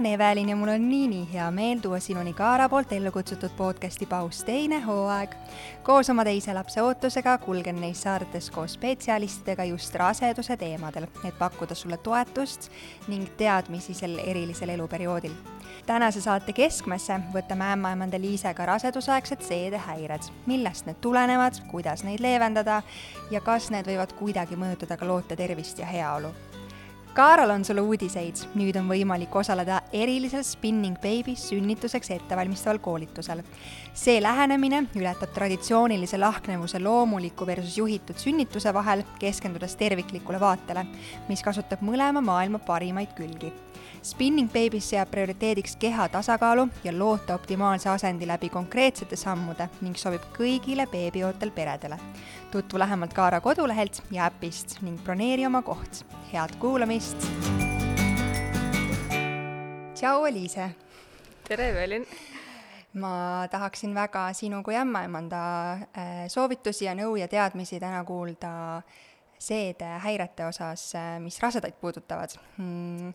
olen Evelin ja mul on nii-nii hea meel tuua sinuni Kaara poolt ellu kutsutud podcasti Paus teine hooaeg. koos oma teise lapse ootusega kulgen neis saadetes koos spetsialistidega just raseduse teemadel, et pakkuda sulle toetust ning teadmisi sel erilisel eluperioodil. tänase saate keskmesse võtame ämmaemanda Liisega rasedusaegsed seedehäired, millest need tulenevad, kuidas neid leevendada ja kas need võivad kuidagi mõjutada ka loote tervist ja heaolu Kaaral on sulle uudiseid, nüüd on võimalik osaleda erilisel Spinning Baby sünnituseks ettevalmistaval koolitusel. see lähenemine ületab traditsioonilise lahknevuse loomuliku versus juhitud sünnituse vahel, keskendudes terviklikule vaatele, mis kasutab mõlema maailma parimaid külgi Spinning Babies seab prioriteediks keha tasakaalu ja loote optimaalse asendi läbi konkreetsete sammude ning sobib kõigile beebiootel peredele. tutvu lähemalt Kaara kodulehelt ja äpist ning broneeri oma koht. head kuulamist! tšau, Eliise! tere, Evelin! ma tahaksin väga sinu kui ämmaemanda äh, soovitusi ja nõu ja teadmisi täna kuulda seedehäirete osas, äh, mis rasedaid puudutavad hmm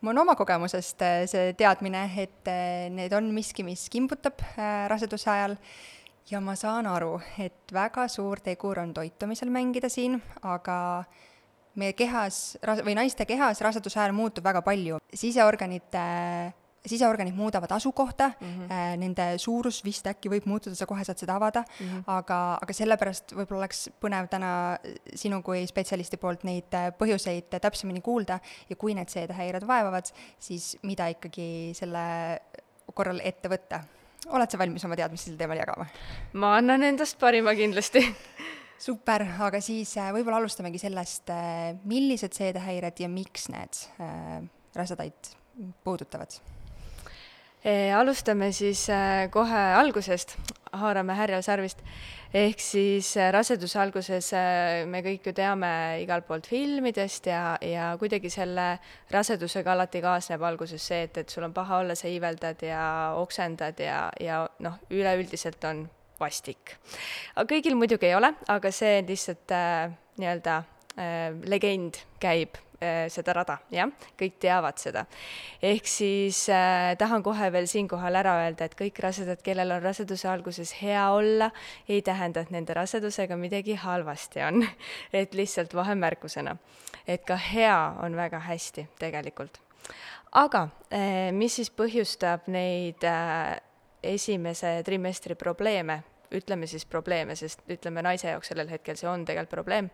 mul on oma kogemusest äh, see teadmine, et äh, need on miski, mis kimbutab äh, raseduse ajal. Ja ma saan aru, et väga suur tegur on toitumisel mängida siin, aga meie kehas, või naiste kehas raseduse ajal muutub väga palju, siseorganite siseorganid muudavad asukohta mm, -hmm. nende suurus vist äkki võib muutuda, sa kohe saad seda avada mm, -hmm. aga, aga sellepärast võib-olla oleks põnev täna sinu kui spetsialisti poolt neid äh, põhjuseid täpsemini kuulda ja kui need seedehäired vaevavad, siis mida ikkagi selle korral ette võtta. oled sa valmis oma teadmisi sel teemal jagama? ma annan endast parima kindlasti super, aga siis äh, võib-olla alustamegi sellest, millised seedehäired ja miks need äh, rasedaid puudutavad alustame siis äh, kohe algusest, haarame härjal sarvist. ehk siis äh, raseduse alguses me kõik ju teame igalt poolt filmidest ja, ja kuidagi selle rasedusega alati kaasneb alguses see, et, et sul on paha olla, sa iiveldad ja oksendad ja, ja noh, üleüldiselt on vastik. kõigil muidugi ei ole, aga see lihtsalt äh, nii-öelda äh, legend käib seda rada, jah, kõik teavad seda. ehk siis äh, tahan kohe veel siinkohal ära öelda, et kõik rasedad, kellel on raseduse alguses hea olla, ei tähenda, et nende rasedusega midagi halvasti on. Et lihtsalt vahemärkusena, et ka hea on väga hästi tegelikult. aga äh, mis siis põhjustab neid äh, esimese trimestri probleeme, ütleme siis probleeme, sest ütleme, naise jaoks sellel hetkel see on tegelikult probleem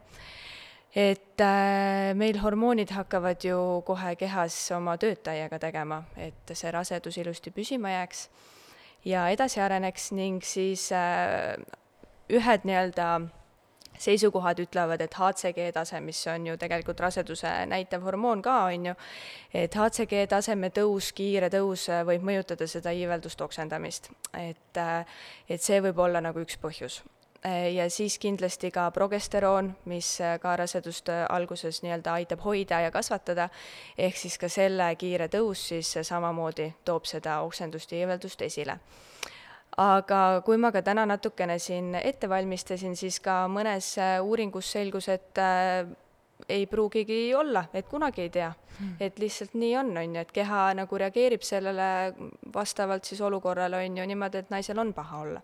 et äh, meil hormoonid hakkavad ju kohe kehas oma tööd täiega tegema, et see rasedus ilusti püsima jääks ja edasi areneks ning siis äh, ühed nii-öelda seisukohad ütlevad, et HCG tase, mis on ju tegelikult raseduse näitav hormoon ka, on ju, et HCG taseme tõus, kiire tõus äh, võib mõjutada seda iiveldust, oksendamist. et, et see võib olla nagu üks põhjus ja siis kindlasti ka progesteroon, mis äh, ka rasedust äh, alguses nii-öelda aitab hoida ja kasvatada, ehk siis ka selle kiire tõus siis samamoodi toob seda oksendust ja iiveldust esile. aga kui ma ka täna natukene siin ette valmistasin, siis ka mõnes uuringus selgus, et ei pruugigi olla, et kunagi ei tea. Hmm.. et lihtsalt nii on, on ju, et keha nagu reageerib sellele vastavalt siis olukorrale, on ju, niimoodi, et naisel on paha olla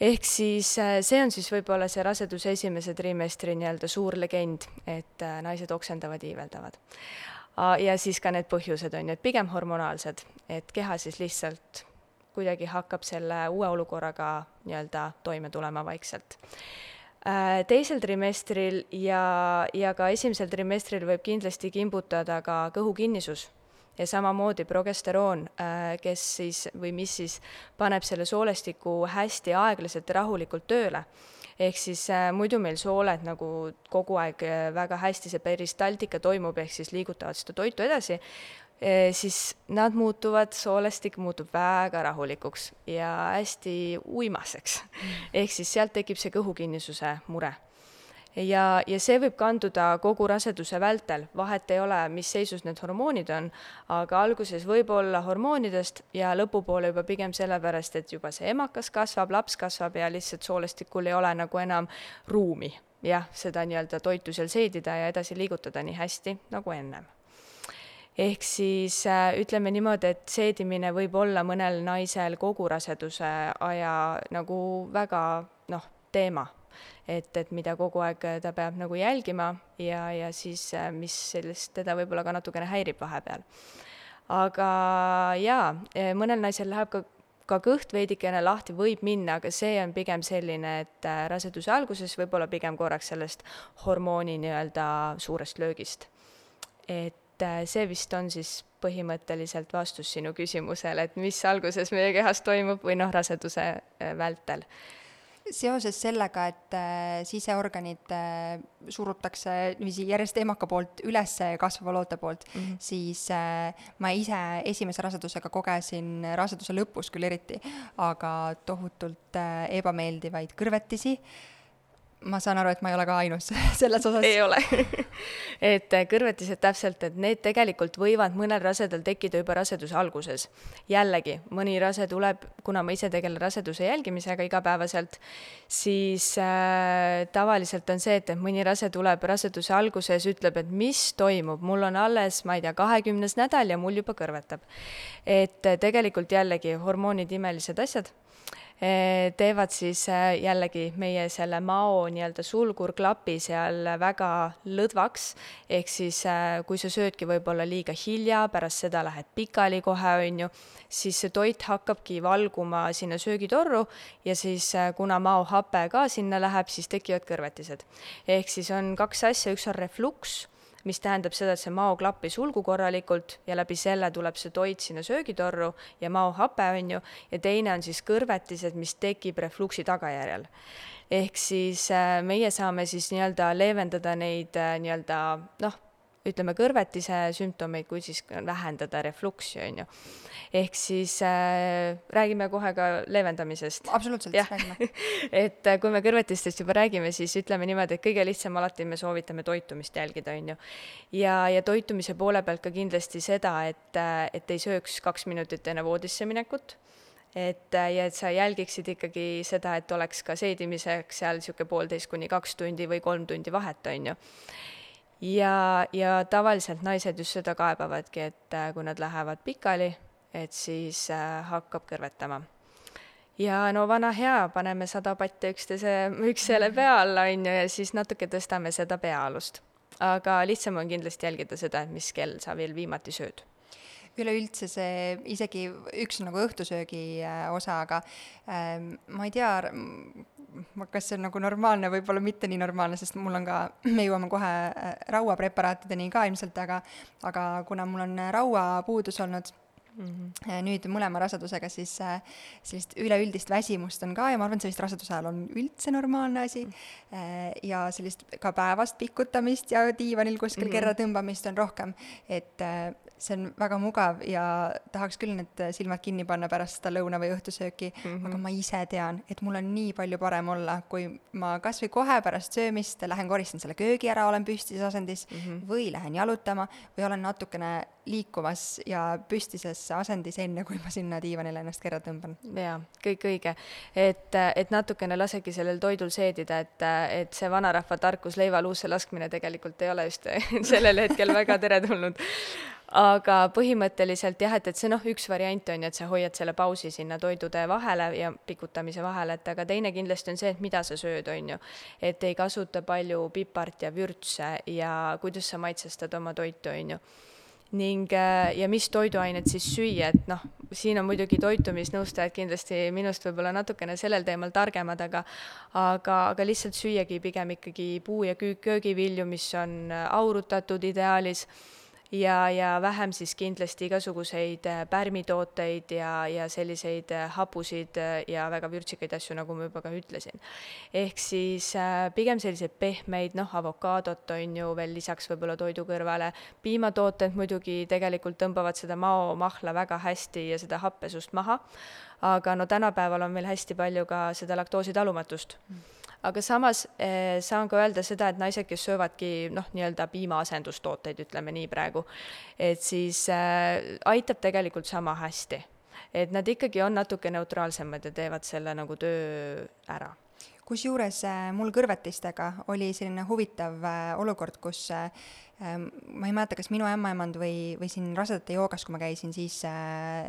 ehk siis äh, see on siis võib-olla see raseduse esimese trimestri nii-öelda suur legend, et äh, naised oksendavad, iiveldavad. ja siis ka need põhjused on ju, et pigem hormonaalsed, et keha siis lihtsalt kuidagi hakkab selle uue olukorraga nii-öelda toime tulema vaikselt äh, teisel trimestril ja, ja ka esimesel trimestril võib kindlasti kimbutada ka kõhukinnisus ja samamoodi progesteroon, äh, kes siis või mis siis paneb selle soolestiku hästi aeglaselt ja rahulikult tööle. ehk siis äh, muidu meil sooled nagu kogu aeg äh, väga hästi, see peristaltika toimub, ehk siis liigutavad seda toitu edasi, siis nad muutuvad, soolestik muutub väga rahulikuks ja hästi uimaseks. Mm. ehk siis sealt tekib see kõhukinnisuse mure ja, ja see võib kanduda kogu raseduse vältel, vahet ei ole, mis seisus need hormoonid on, aga alguses võib olla hormoonidest ja lõpupoole juba pigem sellepärast, et juba see emakas kasvab, laps kasvab ja lihtsalt soolestikul ei ole nagu enam ruumi. Jah, seda nii-öelda toitu seal seedida ja edasi liigutada nii hästi nagu ennem. Ehk siis äh, ütleme niimoodi, et seedimine võib olla mõnel naisel kogu raseduse aja nagu väga noh, teema. Et, et mida kogu aeg ta peab nagu jälgima ja, ja siis äh, mis sellist teda võib-olla ka natukene häirib vahepeal. aga jaa, mõnel naisel läheb ka ka kõht veidikene lahti võib minna, aga see on pigem selline, et äh, raseduse alguses võib-olla pigem korraks sellest hormooni nii-öelda suurest löögist. et äh, see vist on siis põhimõtteliselt vastus sinu küsimusele, et mis alguses meie kehas toimub või noh, raseduse äh, vältel seoses sellega, et äh, siseorganid äh, surutakse niiviisi järjest emaka poolt üles kasvava loote poolt mm, -hmm. siis äh, ma ise esimese rasedusega kogesin raseduse lõpus küll eriti, aga tohutult ebameeldivaid kõrvetisi ma saan aru, et ma ei ole ka ainus selles osas. ei ole et äh, kõrvetised täpselt, et need tegelikult võivad mõnel rasedal tekkida juba raseduse alguses. jällegi, mõni rase tuleb, kuna ma ise tegelen raseduse jälgimisega igapäevaselt, siis äh, tavaliselt on see, et, et mõni rase tuleb raseduse alguses, ütleb, et mis toimub, mul on alles, ma ei tea, kahekümnes nädal ja mul juba kõrvetab. et äh, tegelikult jällegi hormoonid, imelised asjad teevad siis eh, jällegi meie selle mao nii-öelda sulgurklapi seal väga lõdvaks, ehk siis eh, kui sa söödki võib-olla liiga hilja, pärast seda lähed pikali kohe, on ju, siis see toit hakkabki valguma sinna söögitorru ja siis kuna maohape ka sinna läheb, siis tekivad kõrvetised. ehk siis on kaks asja, üks on refluks mis tähendab seda, et see maoklapp ei sulgu korralikult ja läbi selle tuleb see toit sinna söögitorru ja maohape, on ju, ja teine on siis kõrvetised, mis tekib refluksi tagajärjel. ehk siis äh, meie saame siis nii-öelda leevendada neid äh, nii-öelda noh, ütleme, kõrvetise sümptomeid, kui siis vähendada refluksi, on ju. ehk siis äh, räägime kohe ka leevendamisest. absoluutselt, räägime et äh, kui me kõrvetistest juba räägime, siis ütleme niimoodi, et kõige lihtsam alati me soovitame toitumist jälgida, on ju. ja, ja toitumise poole pealt ka kindlasti seda, et, äh, et ei sööks kaks minutit enne voodisse minekut et äh, ja et sa jälgiksid ikkagi seda, et oleks ka seedimiseks seal niisugune poolteist kuni kaks tundi või kolm tundi vahet, on ju ja, ja tavaliselt naised just seda kaebavadki, et äh, kui nad lähevad pikali, et siis äh, hakkab kõrvetama. ja no vana hea, paneme sada patti üksteise, üksteisele pea alla, on ju, ja siis natuke tõstame seda peaalust. aga lihtsam on kindlasti jälgida seda, et mis kell sa veel viimati sööd üleüldse see isegi üks nagu õhtusöögi äh, osa, aga ähm, ma ei tea, kas see on nagu normaalne, võib-olla mitte nii normaalne, sest mul on ka, me jõuame kohe äh, rauapreparaatideni ka ilmselt, aga aga kuna mul on rauapuudus olnud mm -hmm. nüüd mõlema rasedusega, siis äh, sellist üleüldist väsimust on ka ja ma arvan, et see vist raseduse ajal on üldse normaalne asi mm. -hmm. ja sellist ka päevast pikutamist ja diivanil kuskil mm -hmm. kerra tõmbamist on rohkem, et see on väga mugav ja tahaks küll need silmad kinni panna pärast seda lõuna- või õhtusööki mm, -hmm. aga ma ise tean, et mul on nii palju parem olla, kui ma kas või kohe pärast söömist lähen koristan selle köögi ära, olen püstises asendis mm -hmm. või lähen jalutama või olen natukene liikumas ja püstises asendis, enne kui ma sinna diivanile ennast kerra tõmban. jaa, kõik õige. et, et natukene lasegi sellel toidul seedida, et, et see vanarahva tarkus leiva luusse laskmine tegelikult ei ole just sellel hetkel väga teretulnud aga põhimõtteliselt jah, et, et see noh, üks variant on ju, et sa hoiad selle pausi sinna toidude vahele ja pikutamise vahele, et aga teine kindlasti on see, et mida sa sööd, on ju. et ei kasuta palju pipart ja vürtse ja kuidas sa maitsestad oma toitu, on ju ning äh, ja mis toiduained siis süüa, et noh, siin on muidugi toitumisnõustajad kindlasti minust võib-olla natukene sellel teemal targemad, aga aga, aga lihtsalt süüagi pigem ikkagi puu- ja köögivilju, mis on äh, aurutatud ideaalis ja, ja vähem siis kindlasti igasuguseid äh, pärmitooteid ja, ja selliseid äh, hapusid äh, ja väga vürtsikaid asju, nagu ma juba ka ütlesin. ehk siis pigem selliseid pehmeid, noh, avokaadot on ju veel lisaks võib-olla toidu kõrvale, piimatooted muidugi tegelikult tõmbavad seda maomahla väga hästi ja seda happesust maha, aga no tänapäeval on meil hästi palju ka seda laktoositalumatust. mm aga samas eh, saan ka öelda seda, et naised, kes söövadki noh, nii-öelda piimaasendustooteid, ütleme nii praegu, et siis äh, aitab tegelikult sama hästi. et nad ikkagi on natuke neutraalsemad ja teevad selle nagu töö ära kusjuures äh, mul kõrvetistega oli selline huvitav äh, olukord, kus ähm, ma ei mäleta, kas minu ämmaemand või, või siin rasedate joogas, kui ma käisin, siis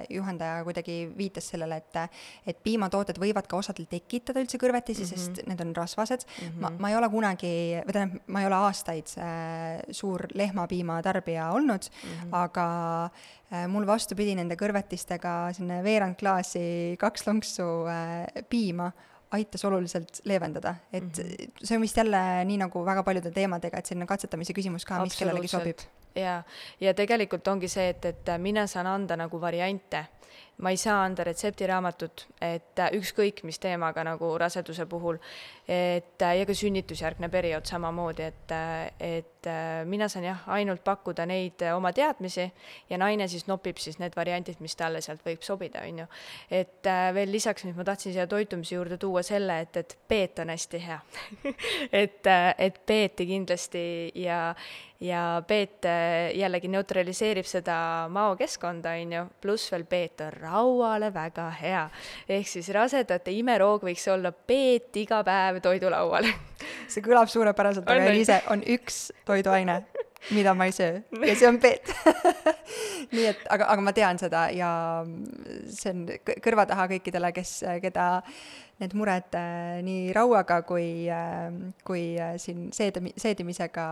juhendaja kuidagi viitas sellele, et et piimatooted võivad ka osadel tekitada üldse kõrvetisi mm, -hmm. sest need on rasvased mm. -hmm. ma, ma ei ole kunagi, või tähendab, ma ei ole aastaid äh, suur lehmapiima tarbija olnud mm, -hmm. aga äh, mul vastupidi nende kõrvetistega selline veerand klaasi, kaks lonksu äh, piima aitas oluliselt leevendada, et mm -hmm. see on vist jälle nii nagu väga paljude teemadega, et selline katsetamise küsimus ka, mis kellelegi sobib. jaa, ja tegelikult ongi see, et, et mina saan anda nagu variante ma ei saa anda retseptiraamatut, et ükskõik mis teemaga nagu raseduse puhul, et ja ka sünnitusjärgne periood samamoodi, et, et mina saan jah, ainult pakkuda neid oma teadmisi ja naine siis nopib siis need variandid, mis talle sealt võib sobida, on ju. et veel lisaks, mis ma tahtsin siia toitumise juurde tuua selle, et, et peet on hästi hea et, et peeti kindlasti ja, ja peet jällegi neutraliseerib seda maokeskkonda, on ju, pluss veel peet on rauale väga hea. ehk siis rasedate imeroog võiks olla peet iga päev toidulaual see kõlab suurepäraselt, aga Eliise, on üks toiduaine, mida ma ei söö. Ja see on peet. Nii et, aga, aga ma tean seda ja see on kõrva taha kõikidele, kes, keda need mured äh, nii rauaga kui äh,, kui äh, siin seedimi-, seedimisega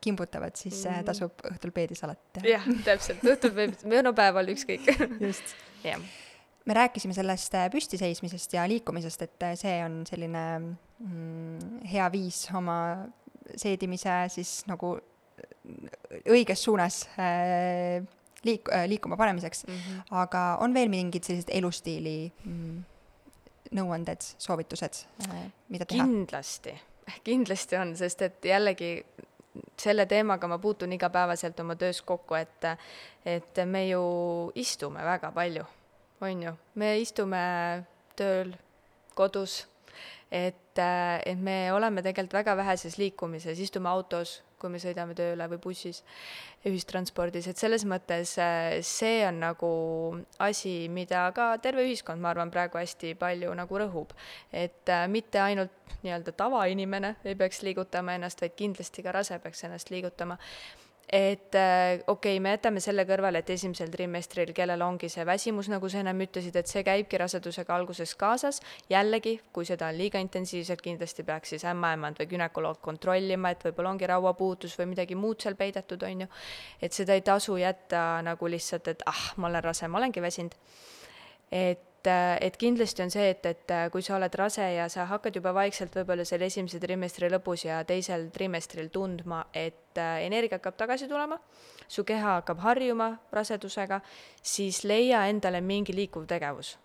kimbutavad, siis mm -hmm. tasub õhtul peedisalat teha. jah, täpselt, õhtul peed-, või no päeval, ükskõik. just. me rääkisime sellest püstiseismisest ja liikumisest, et see on selline mm, hea viis oma seedimise siis nagu õiges suunas liik-, liikuma panemiseks mm, -hmm. aga on veel mingid sellised elustiili mm, nõuanded, soovitused, äh, mida teha? kindlasti, kindlasti on, sest et jällegi selle teemaga ma puutun igapäevaselt oma töös kokku, et, et me ju istume väga palju, on ju, me istume tööl, kodus, et, et me oleme tegelikult väga väheses liikumises, istume autos, kui me sõidame tööle või bussis, ühistranspordis, et selles mõttes äh, see on nagu asi, mida ka terve ühiskond, ma arvan, praegu hästi palju nagu rõhub. et äh, mitte ainult nii-öelda tavainimene ei peaks liigutama ennast, vaid kindlasti ka rase peaks ennast liigutama et äh, okei okay,, me jätame selle kõrvale, et esimesel trimestril, kellel ongi see väsimus, nagu sa ennem ütlesid, et see käibki rasedusega alguses kaasas, jällegi, kui seda on liiga intensiivselt, kindlasti peaks siis ämmaemand või gümnakoloog kontrollima, et võib-olla ongi rauapuudus või midagi muud seal peidetud, on ju. et seda ei tasu jätta nagu lihtsalt, et ah, ma olen rase, ma olengi väsinud. et et kindlasti on see, et, et kui sa oled rase ja sa hakkad juba vaikselt võib-olla selle esimese trimestri lõpus ja teisel trimestril tundma, et et äh, energia hakkab tagasi tulema, su keha hakkab harjuma rasedusega, siis leia endale mingi liikuv tegevus.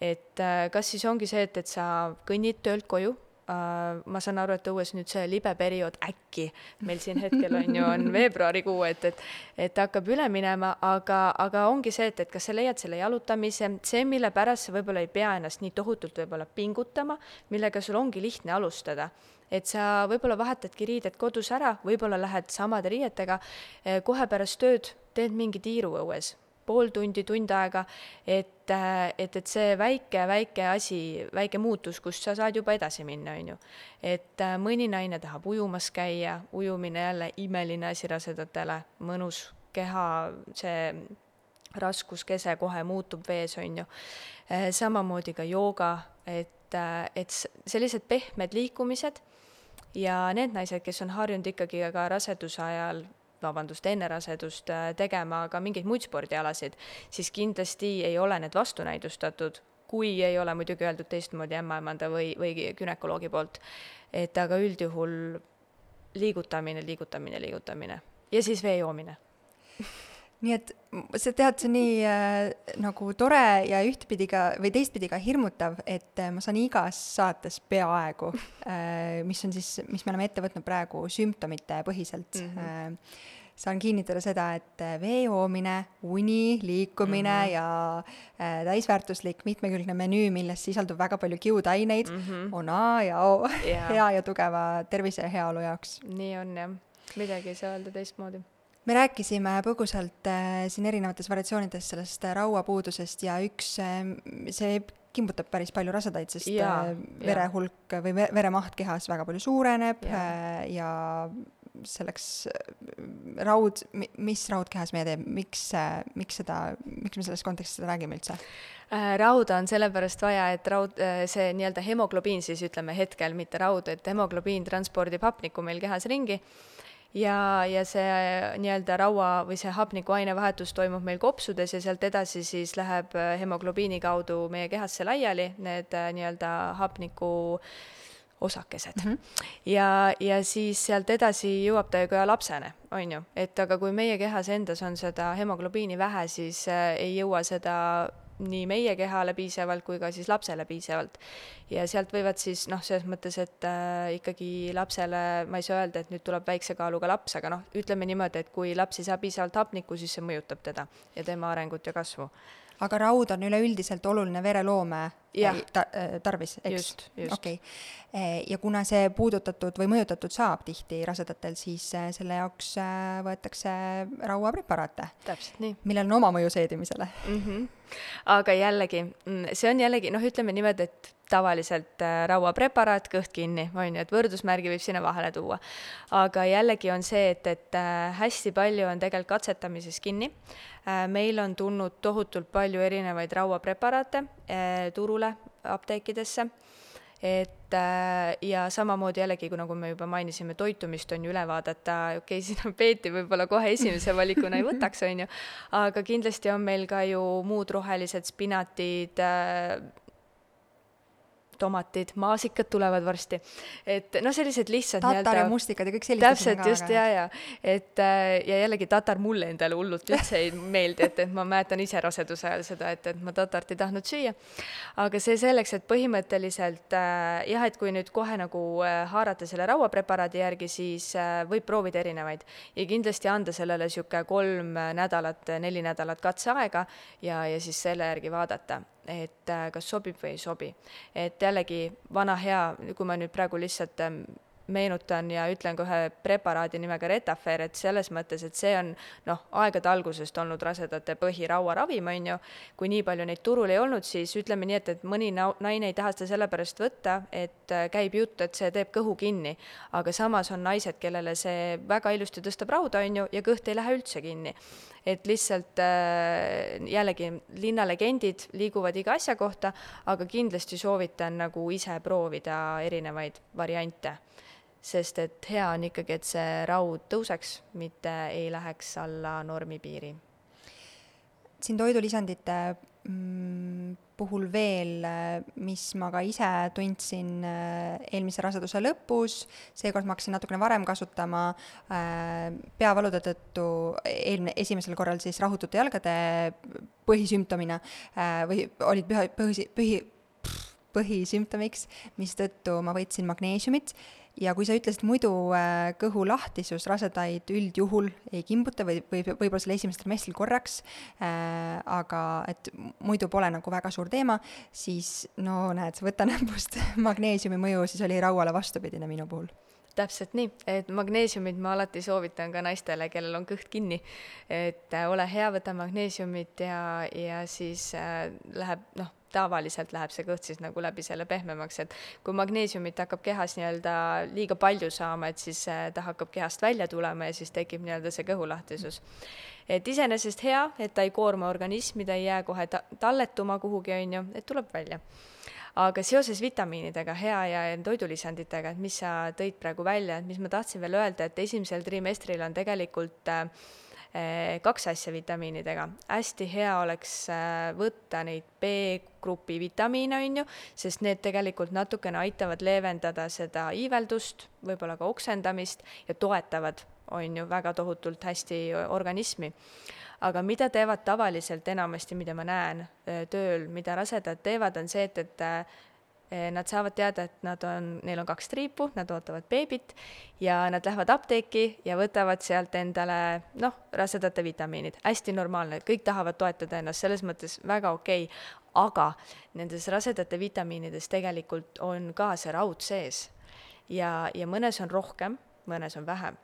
et äh, kas siis ongi see, et, et sa kõnnid töölt koju, äh, ma saan aru, et õues nüüd see libe periood äkki, meil siin hetkel on ju, on veebruarikuu, et, et et hakkab üle minema, aga, aga ongi see, et, et kas sa leiad selle jalutamise, see, mille pärast sa võib-olla ei pea ennast nii tohutult võib-olla pingutama, millega sul ongi lihtne alustada. Et sa võib-olla vahetadki riided kodus ära, võib-olla lähed samade riietega, eh, kohe pärast tööd teed mingi tiiru õues, pool tundi, tund aega, et, eh, et, et see väike, väike asi, väike muutus, kust sa saad juba edasi minna, on ju. et eh, mõni naine tahab ujumas käia, ujumine jälle imeline asi rasedatele, mõnus keha, see raskuskese kohe muutub vees, on ju. samamoodi ka jooga, et, et sellised pehmed liikumised ja need naised, kes on harjunud ikkagi ka raseduse ajal vabandust, enne rasedust äh, tegema ka mingeid muid spordialasid, siis kindlasti ei ole need vastunäidustatud, kui ei ole muidugi öeldud teistmoodi ämmaemanda või, või günekoloogi poolt. et aga üldjuhul liigutamine, liigutamine, liigutamine ja siis vee joomine nii et sa tead, see on nii äh, nagu tore ja ühtpidi ka või teistpidi ka hirmutav, et äh, ma saan igas saates peaaegu äh,, mis on siis, mis me oleme ette võtnud praegu sümptomite põhiselt mm, -hmm. äh, saan kinnitada seda, et äh, vee joomine, uni, liikumine mm -hmm. ja äh, täisväärtuslik mitmekülgne menüü, milles sisaldub väga palju kiudaineid mm, -hmm. on A ja O yeah. hea ja tugeva tervise ja heaolu jaoks. nii on jah, midagi ei saa öelda teistmoodi me rääkisime põgusalt äh, siin erinevates variatsioonides sellest äh, rauapuudusest ja üks äh, see kimbutab päris palju rasedaid, sest jaa. vere hulk või ve- veremaht kehas väga palju suureneb äh, ja selleks raud, mis raud kehas meie teeb, miks, miks seda, miks me selles kontekstis seda räägime üldse? Rauda on sellepärast vaja, et raud, see nii-öelda hemoglobiin siis ütleme hetkel, mitte raud, et hemoglobiin transpordib hapnikku meil kehas ringi ja, ja see nii-öelda raua või see hapniku ainevahetus toimub meil kopsudes ja sealt edasi siis läheb äh, hemoglobiini kaudu meie kehasse laiali need äh, nii-öelda hapniku osakesed mm. -hmm. ja, ja siis sealt edasi jõuab ta ju ka lapsene, on ju, et aga kui meie kehas endas on seda hemoglobiini vähe, siis äh, ei jõua seda nii meie kehale piisavalt kui ka siis lapsele piisavalt. ja sealt võivad siis noh, selles mõttes, et äh, ikkagi lapsele, ma ei saa öelda, et nüüd tuleb väikse kaaluga laps, aga noh, ütleme niimoodi, et kui laps ei saa piisavalt hapnikku, siis see mõjutab teda ja tema arengut ja kasvu. aga raud on üleüldiselt oluline vereloome Jah. ta, tarvis, eks? Okei okay., ja kuna see puudutatud või mõjutatud saab tihti rasedatel, siis äh, selle jaoks äh, võetakse rauapreparaate, täpselt nii millel on oma mõju seedimisele. mm. -hmm. aga jällegi, see on jällegi noh, ütleme niimoodi, et tavaliselt äh, rauapreparaat, kõht kinni, on ju, et võrdusmärgi võib sinna vahele tuua. aga jällegi on see, et, et äh, hästi palju on tegelikult katsetamises kinni. meil on tulnud tohutult palju erinevaid rauapreparaate turule, apteekidesse. Et äh, ja samamoodi jällegi, nagu me juba mainisime, toitumist on ju üle vaadata, okei okay,, sinna peeti võib-olla kohe esimese valikuna ei võtaks, on ju, aga kindlasti on meil ka ju muud rohelised spinatid äh,, tomatid, maasikad tulevad varsti. et noh, sellised lihtsad tatar ja mustikad ja kõik sellised täpselt, just, ja, ja et äh, ja jällegi tatar mulle endale hullult üldse ei meeldi, et, et ma mäletan ise raseduse ajal seda, et, et ma tatart ei tahtnud süüa. aga see selleks, et põhimõtteliselt äh, jah, et kui nüüd kohe nagu äh, haarata selle rauapreparaadi järgi, siis äh, võib proovida erinevaid ja kindlasti anda sellele niisugune kolm nädalat, neli nädalat katseaega ja, ja siis selle järgi vaadata et äh, kas sobib või ei sobi. et jällegi vana hea, kui ma nüüd praegu lihtsalt ähm, meenutan ja ütlen ka ühe preparaadi nimega Retafer, et selles mõttes, et see on noh, aegade algusest olnud rasedate põhirauaravim, on ju, kui nii palju neid turul ei olnud, siis ütleme nii, et, et mõni naine ei taha seda sellepärast võtta, et äh, käib jutt, et see teeb kõhu kinni. aga samas on naised, kellele see väga ilusti tõstab rauda, on ju, ja kõht ei lähe üldse kinni et lihtsalt äh, jällegi linnalegendid liiguvad iga asja kohta, aga kindlasti soovitan nagu ise proovida erinevaid variante. Sest et hea on ikkagi, et see raud tõuseks, mitte ei läheks alla normipiiri. siin toidulisandite mm, puhul veel, mis ma ka ise tundsin äh, eelmise raseduse lõpus, seekord ma hakkasin natukene varem kasutama äh, peavalude tõttu, eelmine, esimesel korral siis rahutute jalgade põhisümptomina äh, või olid püha, põhi, põhi, põhisümptomiks, mistõttu ma võtsin magneesiumit ja kui sa ütlesid muidu äh, kõhu lahtisus rasedaid üldjuhul ei kimbuta või, või võib-olla selle esimesel trimestril korraks äh,, aga et muidu pole nagu väga suur teema, siis no näed, võta näpust magneesiumi mõju, siis oli rauale vastupidine minu puhul täpselt nii, et magneesiumit ma alati soovitan ka naistele, kellel on kõht kinni. et äh, ole hea, võta magneesiumit ja, ja siis äh, läheb noh, tavaliselt läheb see kõht siis nagu läbi selle pehmemaks, et kui magneesiumit hakkab kehas nii-öelda liiga palju saama, et siis äh, ta hakkab kehast välja tulema ja siis tekib nii-öelda see kõhulahtisus. et iseenesest hea, et ta ei koorma organismi, ta ei jää kohe ta-, talletuma kuhugi, on ju, et tuleb välja aga seoses vitamiinidega, hea ja toidulisanditega, et mis sa tõid praegu välja, et mis ma tahtsin veel öelda, et esimesel trimestril on tegelikult äh, kaks asja vitamiinidega. hästi hea oleks äh, võtta neid B-grupi vitamiine, on ju, sest need tegelikult natukene aitavad leevendada seda iiveldust, võib-olla ka oksendamist ja toetavad, on ju, väga tohutult hästi organismi aga mida teevad tavaliselt enamasti, mida ma näen tööl, mida rasedad teevad, on see, et, et nad saavad teada, et nad on, neil on kaks triipu, nad ootavad beebit ja nad lähevad apteeki ja võtavad sealt endale noh, rasedate vitamiinid, hästi normaalne, kõik tahavad toetada ennast, selles mõttes väga okei okay., aga nendes rasedate vitamiinides tegelikult on ka see raud sees. ja, ja mõnes on rohkem, mõnes on vähem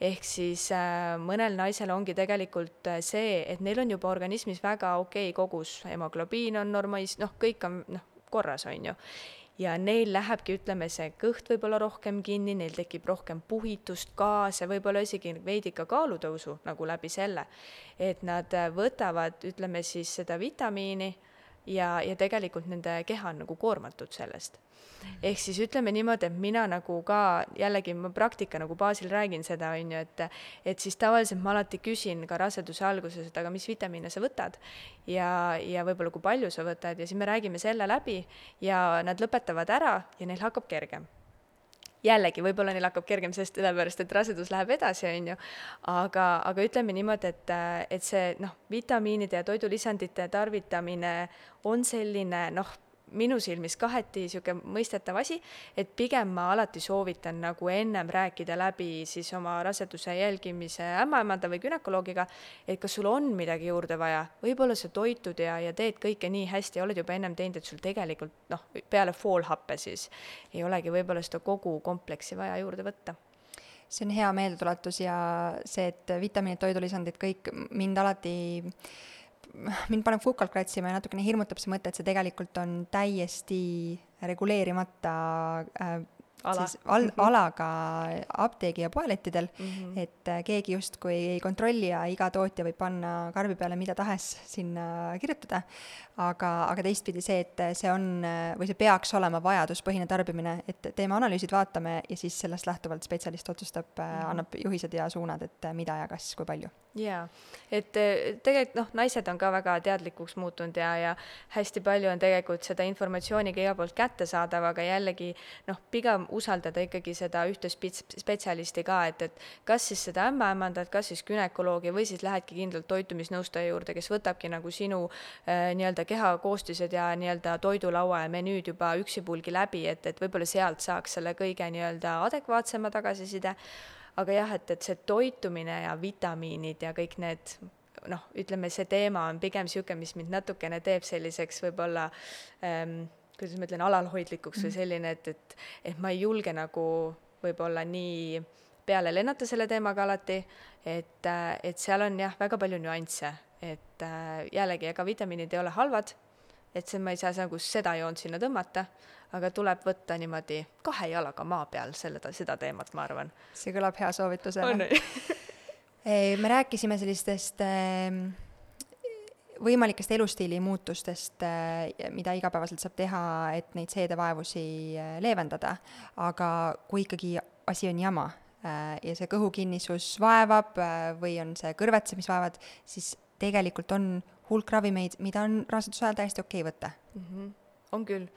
ehk siis äh, mõnel naisel ongi tegelikult äh, see, et neil on juba organismis väga okei okay kogus, hemoglobiin on normaalis-, noh, kõik on noh, korras, on ju ja neil lähebki, ütleme, see kõht võib-olla rohkem kinni, neil tekib rohkem puhitust, gaase, võib-olla isegi veidi ka kaalutõusu nagu läbi selle. et nad võtavad, ütleme siis seda vitamiini ja, ja tegelikult nende keha on nagu koormatud sellest. Ehk siis ütleme niimoodi, et mina nagu ka jällegi ma praktika nagu baasil räägin seda, on ju, et et siis tavaliselt ma alati küsin ka raseduse alguses, et aga mis vitamiine sa võtad? Ja, ja võib-olla kui palju sa võtad ja siis me räägime selle läbi ja nad lõpetavad ära ja neil hakkab kergem jällegi, võib-olla neil hakkab kergem sest sellepärast, et rasedus läheb edasi, on ju, aga, aga ütleme niimoodi, et, et see noh, vitamiinide ja toidulisandite tarvitamine on selline noh, minu silmis kaheti niisugune mõistetav asi, et pigem ma alati soovitan nagu ennem rääkida läbi siis oma raseduse jälgimise ämmaemanda või günekoloogiga, et kas sul on midagi juurde vaja, võib-olla sa toitud ja, ja teed kõike nii hästi, oled juba ennem teinud, et sul tegelikult noh, peale foolhappe siis ei olegi võib-olla seda kogu kompleksi vaja juurde võtta. See on hea meeldetuletus ja see, et vitamiinid, toidulisandid, kõik mind alati mind paneb fukalt kratsima ja natukene hirmutab see mõte, et see tegelikult on täiesti reguleerimata äh, ala. siis al-, mhm. alaga apteegi ja poelettidel mm, -hmm. et äh, keegi justkui ei kontrolli ja iga tootja võib panna karbi peale mida tahes sinna kirjutada, aga, aga teistpidi see, et see on või see peaks olema vajaduspõhine tarbimine, et teeme analüüsid, vaatame ja siis sellest lähtuvalt spetsialist otsustab mm, -hmm. annab juhised ja suunad, et mida ja kas, kui palju jaa, et tegelikult noh, naised on ka väga teadlikuks muutunud ja, ja hästi palju on tegelikult seda informatsiooni ka igalt poolt kättesaadav, aga jällegi noh, pigem usaldada ikkagi seda ühte spetsialisti ka, et, et kas siis seda ämmaemandat, kas siis günekoloogi või siis lähedki kindlalt toitumisnõustaja juurde, kes võtabki nagu sinu äh, nii-öelda kehakoostised ja nii-öelda toidulaua ja menüüd juba üksipulgi läbi, et, et võib-olla sealt saaks selle kõige nii-öelda adekvaatsema tagasiside. Aga jah, et, et see toitumine ja vitamiinid ja kõik need noh, ütleme, see teema on pigem niisugune, mis mind natukene teeb selliseks võib-olla ähm, kuidas ma ütlen, alalhoidlikuks või mhm. selline, et, et, et ma ei julge nagu võib-olla nii peale lennata selle teemaga alati, et, et seal on jah, väga palju nüansse, et äh, jällegi, ega vitamiinid ei ole halvad, et see, ma ei saa nagu seda joont sinna tõmmata aga tuleb võtta niimoodi kahe jalaga maa peal selle, seda teemat, ma arvan. see kõlab hea soovitusena. me rääkisime sellistest ehm, võimalikest elustiili muutustest, eh, mida igapäevaselt saab teha, et neid seedevaevusi eh, leevendada, aga kui ikkagi asi on jama eh, ja see kõhukinnisus vaevab või on see kõrvetsed, mis vaevad, siis tegelikult on hulk ravimeid, mida on raseduse ajal täiesti okei okay võtta mm. -hmm. on küll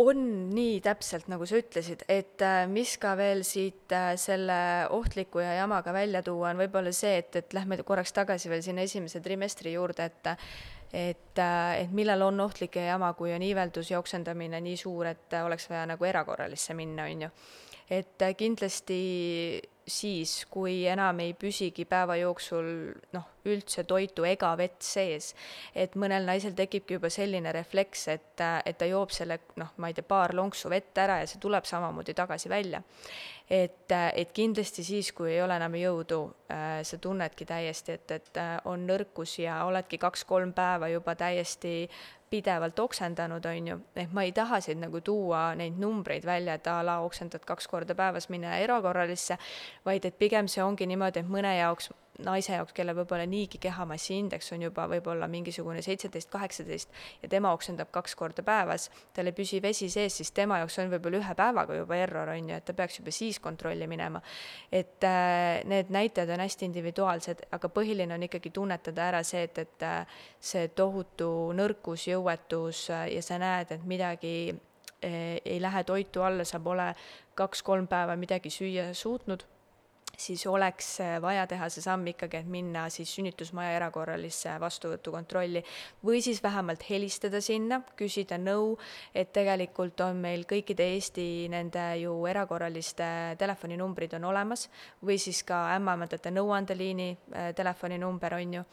on nii täpselt, nagu sa ütlesid, et äh, mis ka veel siit äh, selle ohtliku ja jamaga välja tuua, on võib-olla see, et, et lähme korraks tagasi veel sinna esimese trimestri juurde, et et, äh, et millal on ohtlik ja jama, kui on iiveldus ja oksendamine nii suur, et oleks vaja nagu erakorralisse minna, on ju. et kindlasti siis, kui enam ei püsigi päeva jooksul noh, üldse toitu ega vett sees. et mõnel naisel tekibki juba selline refleks, et, et ta joob selle noh, ma ei tea, paar lonksu vett ära ja see tuleb samamoodi tagasi välja. et, et kindlasti siis, kui ei ole enam jõudu, äh, sa tunnedki täiesti, et, et äh, on nõrkus ja oledki kaks-kolm päeva juba täiesti pidevalt oksendanud, on ju, ehk ma ei taha siin nagu tuua neid numbreid välja, et a la oksendad kaks korda päevas, mine erakorralisse, vaid et pigem see ongi niimoodi, et mõne jaoks naise jaoks, kellel võib-olla niigi kehamassiindeks on juba võib-olla mingisugune seitseteist, kaheksateist ja tema oksendab kaks korda päevas, tal ei püsi vesi sees, siis tema jaoks on võib-olla ühe päevaga juba error, on ju, et ta peaks juba siis kontrolli minema. et äh, need näitajad on hästi individuaalsed, aga põhiline on ikkagi tunnetada ära see, et, et äh, see tohutu nõrkus, jõuetus äh, ja sa näed, et midagi äh, ei lähe toitu alla, sa pole kaks-kolm päeva midagi süüa suutnud siis oleks vaja teha see samm ikkagi, et minna siis sünnitusmaja erakorralisse vastuvõtukontrolli või siis vähemalt helistada sinna, küsida nõu, et tegelikult on meil kõikide Eesti nende ju erakorraliste telefoninumbrid on olemas või siis ka ämmaemandate nõuandeliini äh, telefoninumber on ju.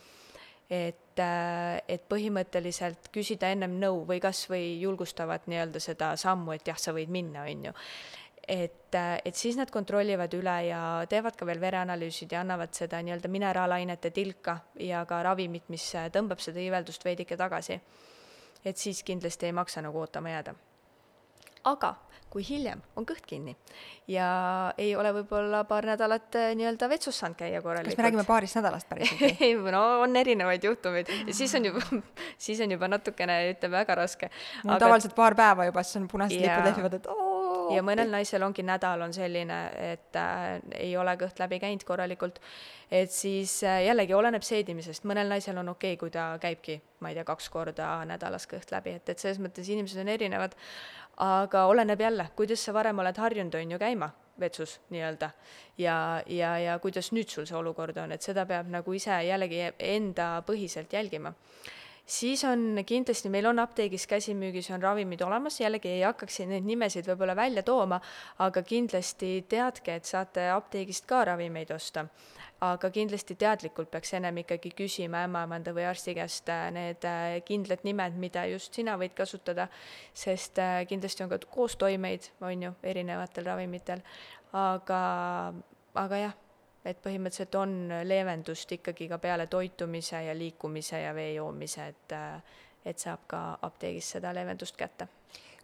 Et, äh, et põhimõtteliselt küsida ennem nõu või kas või julgustavat nii-öelda seda sammu, et jah, sa võid minna, on ju et, et siis nad kontrollivad üle ja teevad ka veel vereanalüüsid ja annavad seda nii-öelda mineraalainete tilka ja ka ravimit, mis tõmbab seda iiveldust veidike tagasi. et siis kindlasti ei maksa nagu ootama jääda. aga kui hiljem on kõht kinni ja ei ole võib-olla paar nädalat eh, nii-öelda vetsus saanud käia korralikult. kas me räägime paarist nädalast päriselt ei, no on erinevaid juhtumeid ja siis on juba, siis on juba natukene, ütleme, väga raske. mul Aga... tavaliselt paar päeva juba, siis on punased lipud lehvivad, et oo ja mõnel naisel ongi nädal on selline, et äh, ei ole kõht läbi käinud korralikult, et siis äh, jällegi oleneb seedimisest, mõnel naisel on okei okay,, kui ta käibki, ma ei tea, kaks korda nädalas kõht läbi, et, et selles mõttes inimesed on erinevad, aga oleneb jälle, kuidas sa varem oled harjunud, on ju, käima vetsus nii-öelda. ja, ja, ja kuidas nüüd sul see olukord on, et seda peab nagu ise jällegi enda põhiselt jälgima siis on kindlasti, meil on apteegis käsimüügis on ravimid olemas, jällegi ei hakkaks siin neid nimesid võib-olla välja tooma, aga kindlasti teadke, et saate apteegist ka ravimeid osta. aga kindlasti teadlikult peaks ennem ikkagi küsima ämmaemanda või arsti käest äh, need äh, kindlad nimed, mida just sina võid kasutada, sest äh, kindlasti on ka koostoimeid, on ju, erinevatel ravimitel, aga, aga jah et põhimõtteliselt on leevendust ikkagi ka peale toitumise ja liikumise ja vee joomise, et, et saab ka apteegis seda leevendust kätte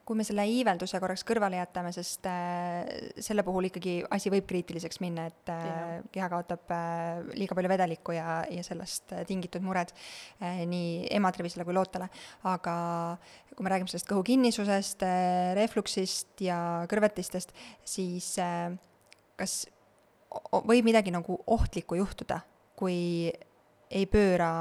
kui me selle iivelduse korraks kõrvale jätame, sest äh, selle puhul ikkagi asi võib kriitiliseks minna, et äh, keha kaotab äh, liiga palju vedelikku ja, ja sellest äh, tingitud mured äh, nii ema tervisele kui lootele. aga kui me räägime sellest kõhu kinnisusest äh,, refluksist ja kõrvetistest, siis äh, kas võib midagi nagu ohtlikku juhtuda, kui ei pööra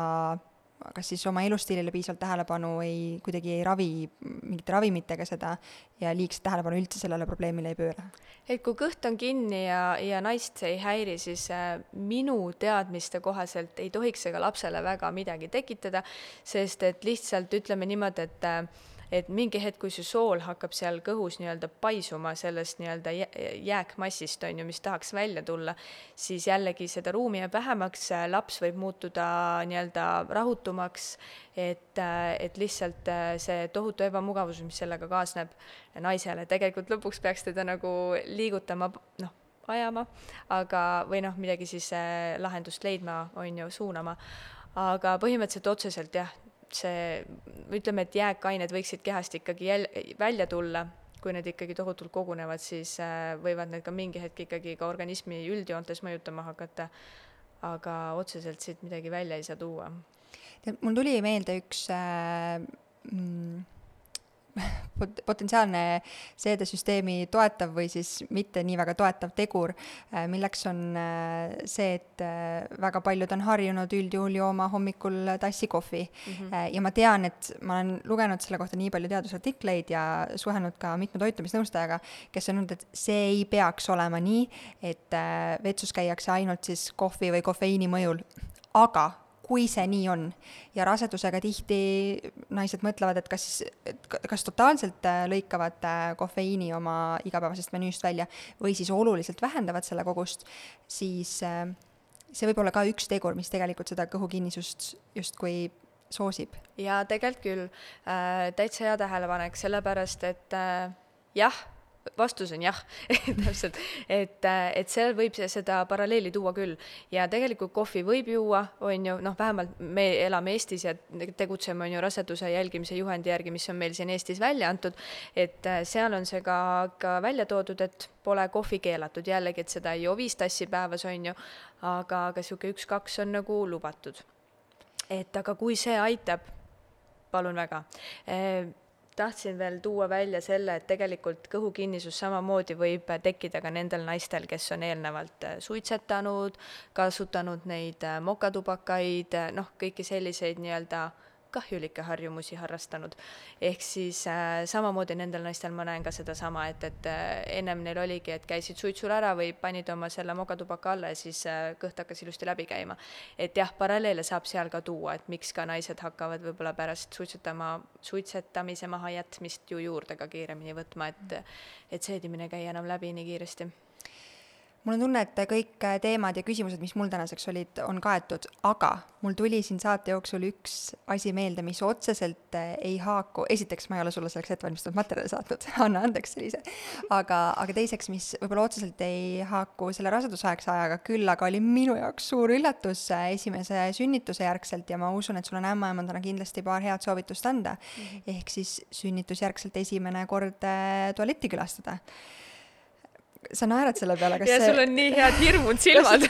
kas siis oma elustiilile piisavalt tähelepanu, ei, kuidagi ei ravi mingite ravimitega seda ja liigset tähelepanu üldse sellele probleemile ei pööra? et kui kõht on kinni ja, ja naist see ei häiri, siis äh, minu teadmiste kohaselt ei tohiks see ka lapsele väga midagi tekitada, sest et lihtsalt ütleme niimoodi, et äh, et mingi hetk, kui see sool hakkab seal kõhus nii-öelda paisuma sellest nii-öelda jääkmassist, on ju, mis tahaks välja tulla, siis jällegi seda ruumi jääb vähemaks, laps võib muutuda nii-öelda rahutumaks, et, et lihtsalt see tohutu ebamugavus, mis sellega kaasneb naisele, tegelikult lõpuks peaks teda nagu liigutama, noh, ajama, aga, või noh, midagi siis eh, lahendust leidma, on ju, suunama. aga põhimõtteliselt otseselt jah, see, ütleme, et jääkained võiksid kehast ikkagi jäl-, välja tulla, kui need ikkagi tohutult kogunevad, siis äh, võivad need ka mingi hetk ikkagi ka organismi üldjoontes mõjutama hakata. aga otseselt siit midagi välja ei saa tuua. tead, mul tuli meelde üks äh, mm, pot-, potentsiaalne seedesüsteemi toetav või siis mitte nii väga toetav tegur, äh, milleks on äh, see, et äh, väga paljud on harjunud üldjuhul jooma hommikul tassi kohvi mm. -hmm. ja ma tean, et ma olen lugenud selle kohta nii palju teadusartikleid ja suhelnud ka mitme toitumisnõustajaga, kes on öelnud, et see ei peaks olema nii, et vetsus käiakse ainult siis kohvi või kofeiini mõjul, aga kui see nii on ja rasedusega tihti naised mõtlevad, et kas, kas totaalselt äh, lõikavad äh, kofeiini oma igapäevasest menüüst välja või siis oluliselt vähendavad selle kogust, siis äh, see võib olla ka üks tegur, mis tegelikult seda kõhukinnisust justkui soosib. jaa, tegelikult küll äh,, täitsa hea tähelepanek, sellepärast et äh, jah vastus on jah täpselt, et, et seal võib seda paralleeli tuua küll. Ja tegelikult kohvi võib juua, on ju, noh, vähemalt me elame Eestis ja tegutseme, on ju, raseduse jälgimise juhendi järgi, mis on meil siin Eestis välja antud, et äh, seal on see ka, ka välja toodud, et pole kohvi keelatud, jällegi, et seda ei joo viis tassi päevas, on ju, aga, aga niisugune üks-kaks on nagu lubatud. et aga kui see aitab, palun väga tahtsin veel tuua välja selle, et tegelikult kõhukinnisus samamoodi võib tekkida ka nendel naistel, kes on eelnevalt äh, suitsetanud, kasutanud neid äh, mokatubakaid, äh, noh, kõiki selliseid nii-öelda kahjulikke harjumusi harrastanud. ehk siis äh, samamoodi nendel naistel ma näen ka sedasama, et, et äh, ennem neil oligi, et käisid suitsul ära või panid oma selle mogatubaka alla ja siis äh, kõht hakkas ilusti läbi käima. et jah, paralleele saab seal ka tuua, et miks ka naised hakkavad võib-olla pärast suitsetama, suitsetamise mahajätmist ju juurde ka kiiremini võtma, et, et seedimine ei käi enam läbi nii kiiresti mul on tunne, et kõik teemad ja küsimused, mis mul tänaseks olid, on kaetud, aga mul tuli siin saate jooksul üks asi meelde, mis otseselt eh, ei haaku, esiteks ma ei ole sulle selleks ettevalmistatud materjali saatnud, anna andeks sellise, aga, aga teiseks, mis võib-olla otseselt ei haaku selle rasedusaegse ajaga, küll aga oli minu jaoks suur üllatus eh, esimese sünnituse järgselt ja ma usun, et sul on ämmaemandana kindlasti paar head soovitust anda mm. -hmm. ehk siis sünnitusjärgselt esimene kord tualetti külastada sa naerad selle peale, kas ja see... sul on nii head hirmud silmad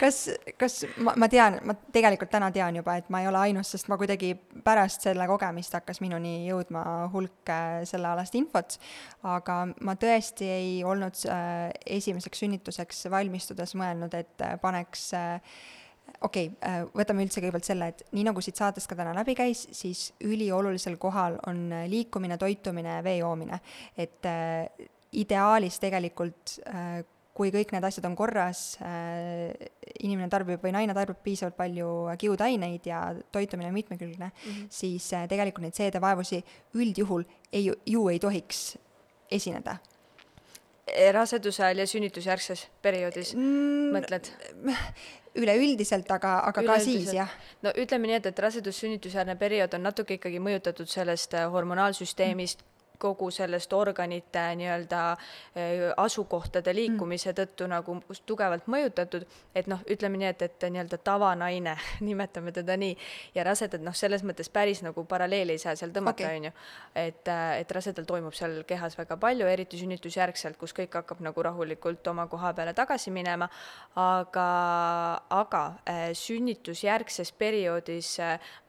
kas, kas ma, ma tean, ma tegelikult täna tean juba, et ma ei ole ainus, sest ma kuidagi pärast selle kogemist hakkas minuni jõudma hulk äh, sellealast infot, aga ma tõesti ei olnud äh, esimeseks sünnituseks valmistudes mõelnud, et äh, paneks okei okay, võtame üldse kõigepealt selle, et nii nagu siit saatest ka täna läbi käis, siis üliolulisel kohal on liikumine, toitumine, vee joomine. et ideaalis tegelikult äh, kui kõik need asjad on korras, äh, inimene tarbib või naine tarbib piisavalt palju kiudaineid ja toitumine on mitmekülgne mm, -hmm. siis äh, tegelikult neid seedevaevusi üldjuhul ei, ju ei tohiks esineda. raseduse ajal ja sünnitusjärgses perioodis mm, mõtled? üleüldiselt, aga, aga ka siis, jah. no ütleme nii, et, et rasedus-sünnitusjärgne periood on natuke ikkagi mõjutatud sellest hormonaalsüsteemist mm, kogu sellest organite nii-öelda äh, asukohtade liikumise tõttu nagu tugevalt mõjutatud, et noh, ütleme nii, et, et nii-öelda tavanaine, nimetame teda nii, ja rasedad noh, selles mõttes päris nagu paralleeli ei saa seal tõmmata, on ju. et, äh, et rasedal toimub seal kehas väga palju, eriti sünnitusjärgselt, kus kõik hakkab nagu rahulikult oma koha peale tagasi minema, aga, aga äh, sünnitusjärgses perioodis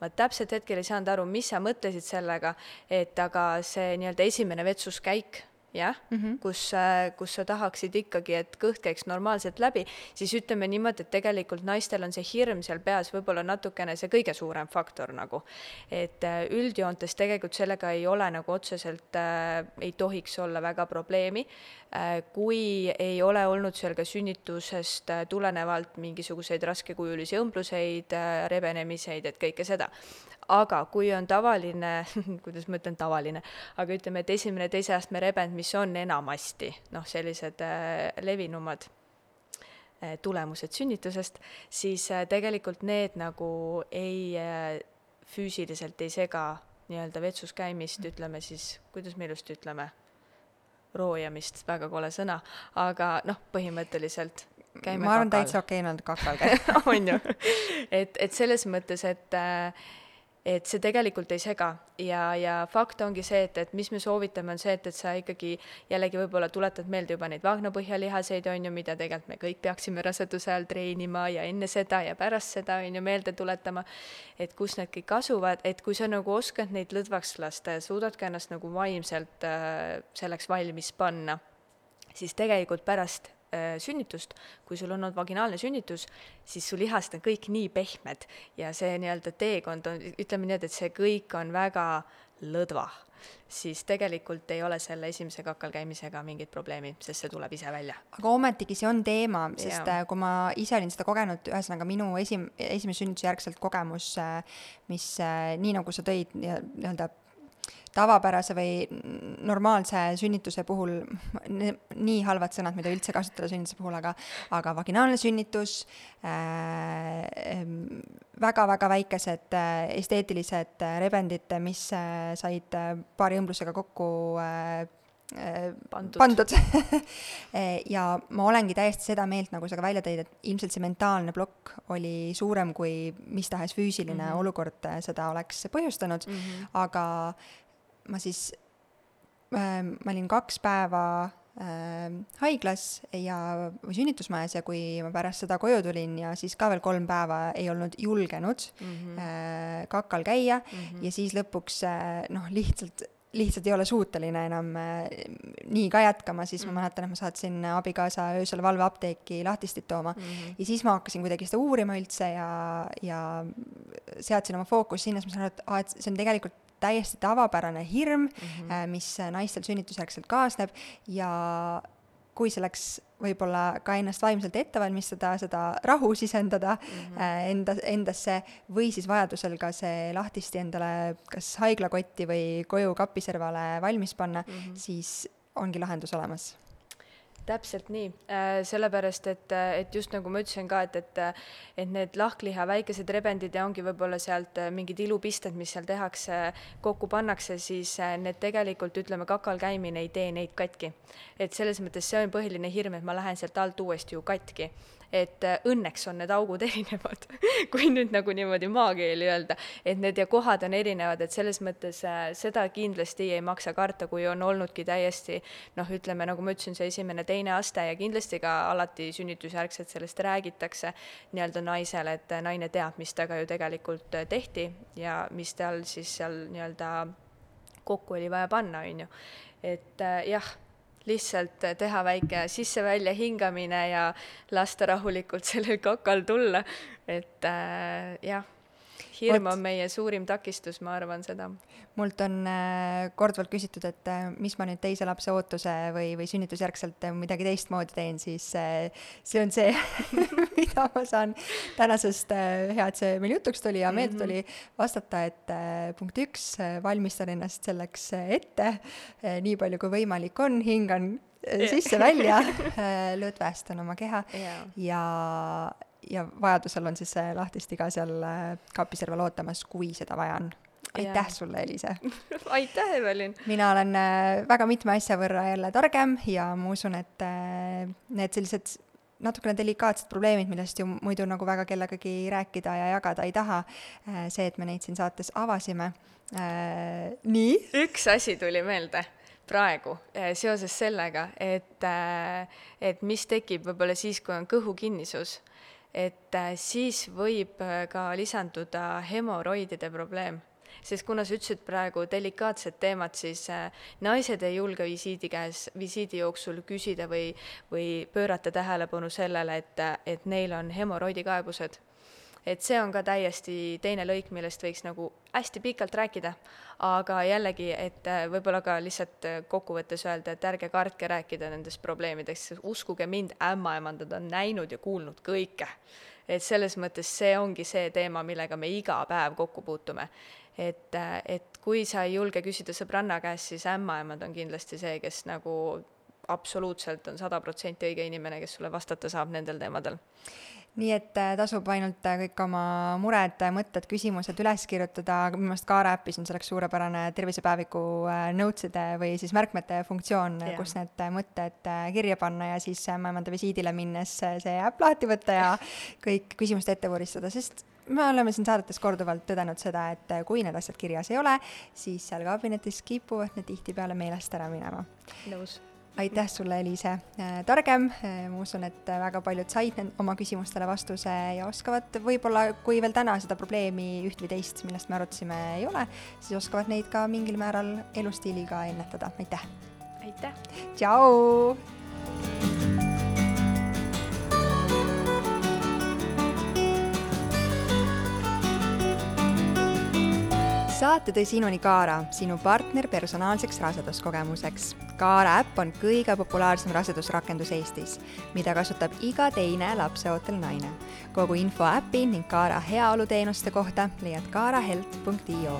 ma täpselt hetkel ei saanud aru, mis sa mõtlesid sellega, et aga see nii-öelda esimene vetsuskäik jah mm, -hmm. kus, äh, kus sa tahaksid ikkagi, et kõht käiks normaalselt läbi, siis ütleme niimoodi, et tegelikult naistel on see hirm seal peas võib-olla natukene see kõige suurem faktor nagu. et äh, üldjoontes tegelikult sellega ei ole nagu otseselt äh,, ei tohiks olla väga probleemi äh,, kui ei ole olnud seal ka sünnitusest äh, tulenevalt mingisuguseid raskekujulisi õmbluseid äh,, rebenemiseid, et kõike seda aga kui on tavaline kuidas ma ütlen tavaline, aga ütleme, et esimene teise astme rebend, mis on enamasti noh, sellised äh, levinumad äh, tulemused sünnitusest, siis äh, tegelikult need nagu ei füüsiliselt ei sega nii-öelda vetsus käimist, ütleme siis, kuidas me ilusti ütleme, roojamist, väga kole sõna, aga noh, põhimõtteliselt käime ma arvan, täitsa okei okay, on kakal käia. On ju, et, et selles mõttes, et äh, et see tegelikult ei sega. Ja, ja fakt ongi see, et, et mis me soovitame, on see, et, et sa ikkagi jällegi võib-olla tuletad meelde juba neid vaagnapõhjalihaseid, on ju, mida tegelikult me kõik peaksime raseduse ajal treenima ja enne seda ja pärast seda, on ju, meelde tuletama, et kus need kõik asuvad, et kui sa nagu oskad neid lõdvaks lasta ja suudad ka ennast nagu vaimselt äh, selleks valmis panna, siis tegelikult pärast sünnitust, kui sul on olnud vaginaalne sünnitus, siis su lihased on kõik nii pehmed ja see nii-öelda teekond on, ütleme nii, et see kõik on väga lõdva, siis tegelikult ei ole selle esimese kakal käimisega mingit probleemi, sest see tuleb ise välja. aga ometigi see on teema, sest ja. Äh, kui ma ise olin seda kogenud, ühesõnaga minu esim-, esimese sünnituse järgselt kogemus, äh, mis nii, nagu sa tõid nii-öelda tavapärase või normaalse sünnituse puhul, nii halvad sõnad, mida üldse kasutada sünnituse puhul, aga, aga vaginaalne sünnitus äh,, väga-väga väikesed äh, esteetilised äh, rebendid, mis äh, said äh, paari õmblusega kokku äh, äh pandud, pandud. ja ma olengi täiesti seda meelt, nagu sa ka välja tõid, et ilmselt see mentaalne plokk oli suurem kui mis tahes füüsiline mm -hmm. olukord seda oleks põhjustanud mm, -hmm. aga ma siis äh,, ma olin kaks päeva äh, haiglas ja, või sünnitusmajas ja kui ma pärast seda koju tulin ja siis ka veel kolm päeva ei olnud julgenud mm -hmm. kakal käia mm -hmm. ja siis lõpuks äh, noh, lihtsalt lihtsalt ei ole suuteline enam äh, nii ka jätkama, siis mm. ma mäletan, et ma saatsin abikaasa öösel valveapteeki lahtistit tooma mm -hmm. ja siis ma hakkasin kuidagi seda uurima üldse ja, ja seadsin oma fookuse sinna, siis ma sain aru, et aa, et see on tegelikult täiesti tavapärane hirm mm, -hmm. mis naistel sünnitusjärgselt kaasneb ja kui selleks võib-olla ka ennast vaimselt ette valmistada, seda rahu sisendada mm -hmm. enda, endasse või siis vajadusel ka see lahtisti endale kas haiglakotti või koju kapiservale valmis panna mm, -hmm. siis ongi lahendus olemas täpselt nii, sellepärast et, et just nagu ma ütlesin ka, et, et et need lahkliha väikesed rebendid ja ongi võib-olla sealt mingid ilupisted, mis seal tehakse, kokku pannakse, siis need tegelikult, ütleme, kakal käimine ei tee neid katki. et selles mõttes see on põhiline hirm, et ma lähen sealt alt uuesti ju katki. Et äh, õnneks on need augud erinevad kui nüüd nagu niimoodi maakeeli öelda, et need ja kohad on erinevad, et selles mõttes äh, seda kindlasti ei maksa karta, kui on olnudki täiesti noh, ütleme, nagu ma ütlesin, see esimene, teine aste ja kindlasti ka alati sünnitusjärgselt sellest räägitakse nii-öelda naisele, et naine teab, mis temaga ju tegelikult tehti ja mis tal siis seal nii-öelda kokku oli vaja panna, on ju. et jah lihtsalt teha väike sisse-välja hingamine ja lasta rahulikult sellel kakal tulla, et äh, jah hirm on meie suurim takistus, ma arvan seda. mult on äh, korduvalt küsitud, et äh, mis ma nüüd teise lapse ootuse või, või sünnitusjärgselt midagi teistmoodi teen, siis äh, see on see mida ma saan tänasest, hea, et see meil jutuks tuli ja meelde tuli mm -hmm. vastata, et punkt üks, valmistan ennast selleks ette nii palju kui võimalik on, hingan sisse-välja, lõdvestan oma keha yeah. ja ja vajadusel on siis see lahtiste ka seal äh, kapiserval ootamas, kui seda vaja on. aitäh sulle, Eliise aitäh, Evelin! mina olen äh, väga mitme asja võrra jälle targem ja ma usun, et äh, need sellised natukene delikaatsed probleemid, millest ju muidu nagu väga kellegagi rääkida ja jagada ei taha, see, et me neid siin saates avasime. nii? üks asi tuli meelde praegu seoses sellega, et, et mis tekib võib-olla siis, kui on kõhukinnisus et äh, siis võib äh, ka lisanduda hemoroidide probleem. Sest kuna sa ütlesid praegu delikaatsed teemad, siis äh, naised ei julge visiidi käes, visiidi jooksul küsida või, või pöörata tähelepanu sellele, et, et neil on hemoroidikaebused et see on ka täiesti teine lõik, millest võiks nagu hästi pikalt rääkida, aga jällegi, et äh, võib-olla ka lihtsalt äh, kokkuvõttes öelda, et ärge kartke rääkida nendest probleemidest, uskuge mind, ämmaemandad on näinud ja kuulnud kõike. et selles mõttes see ongi see teema, millega me iga päev kokku puutume. et, äh, et kui sa ei julge küsida sõbranna käest, siis ämmaemand on kindlasti see, kes nagu absoluutselt on sada protsenti õige inimene, kes sulle vastata saab nendel teemadel nii et äh, tasub ainult äh, kõik oma mured, mõtted, küsimused üles kirjutada, minu meelest Kaara äpis on selleks suurepärane tervisepäeviku äh, notes'ide või siis märkmete funktsioon yeah., kus need mõtted kirja panna ja siis ämmaemanda visiidile minnes see äpp lahti võtta ja kõik küsimused ette vuristada, sest me oleme siin saadetes korduvalt tõdenud seda, et kui need asjad kirjas ei ole, siis seal kabinetis kipuvad need tihtipeale meelest ära minema. nõus aitäh sulle, Eliise, äh, targem, äh, ma usun, et väga paljud said oma küsimustele vastuse ja oskavad võib-olla, kui veel täna seda probleemi üht või teist, millest me arutasime, ei ole, siis oskavad neid ka mingil määral elustiiliga ennetada, aitäh! aitäh! tšau! Saate tõi sinuni Kaara, sinu partner personaalseks raseduskogemuseks. Kaara äpp on kõige populaarsem rasedusrakendus Eestis, mida kasutab iga teine lapseootel naine. kogu info äpi ning Kaara heaoluteenuste kohta leiad kaarahealth.io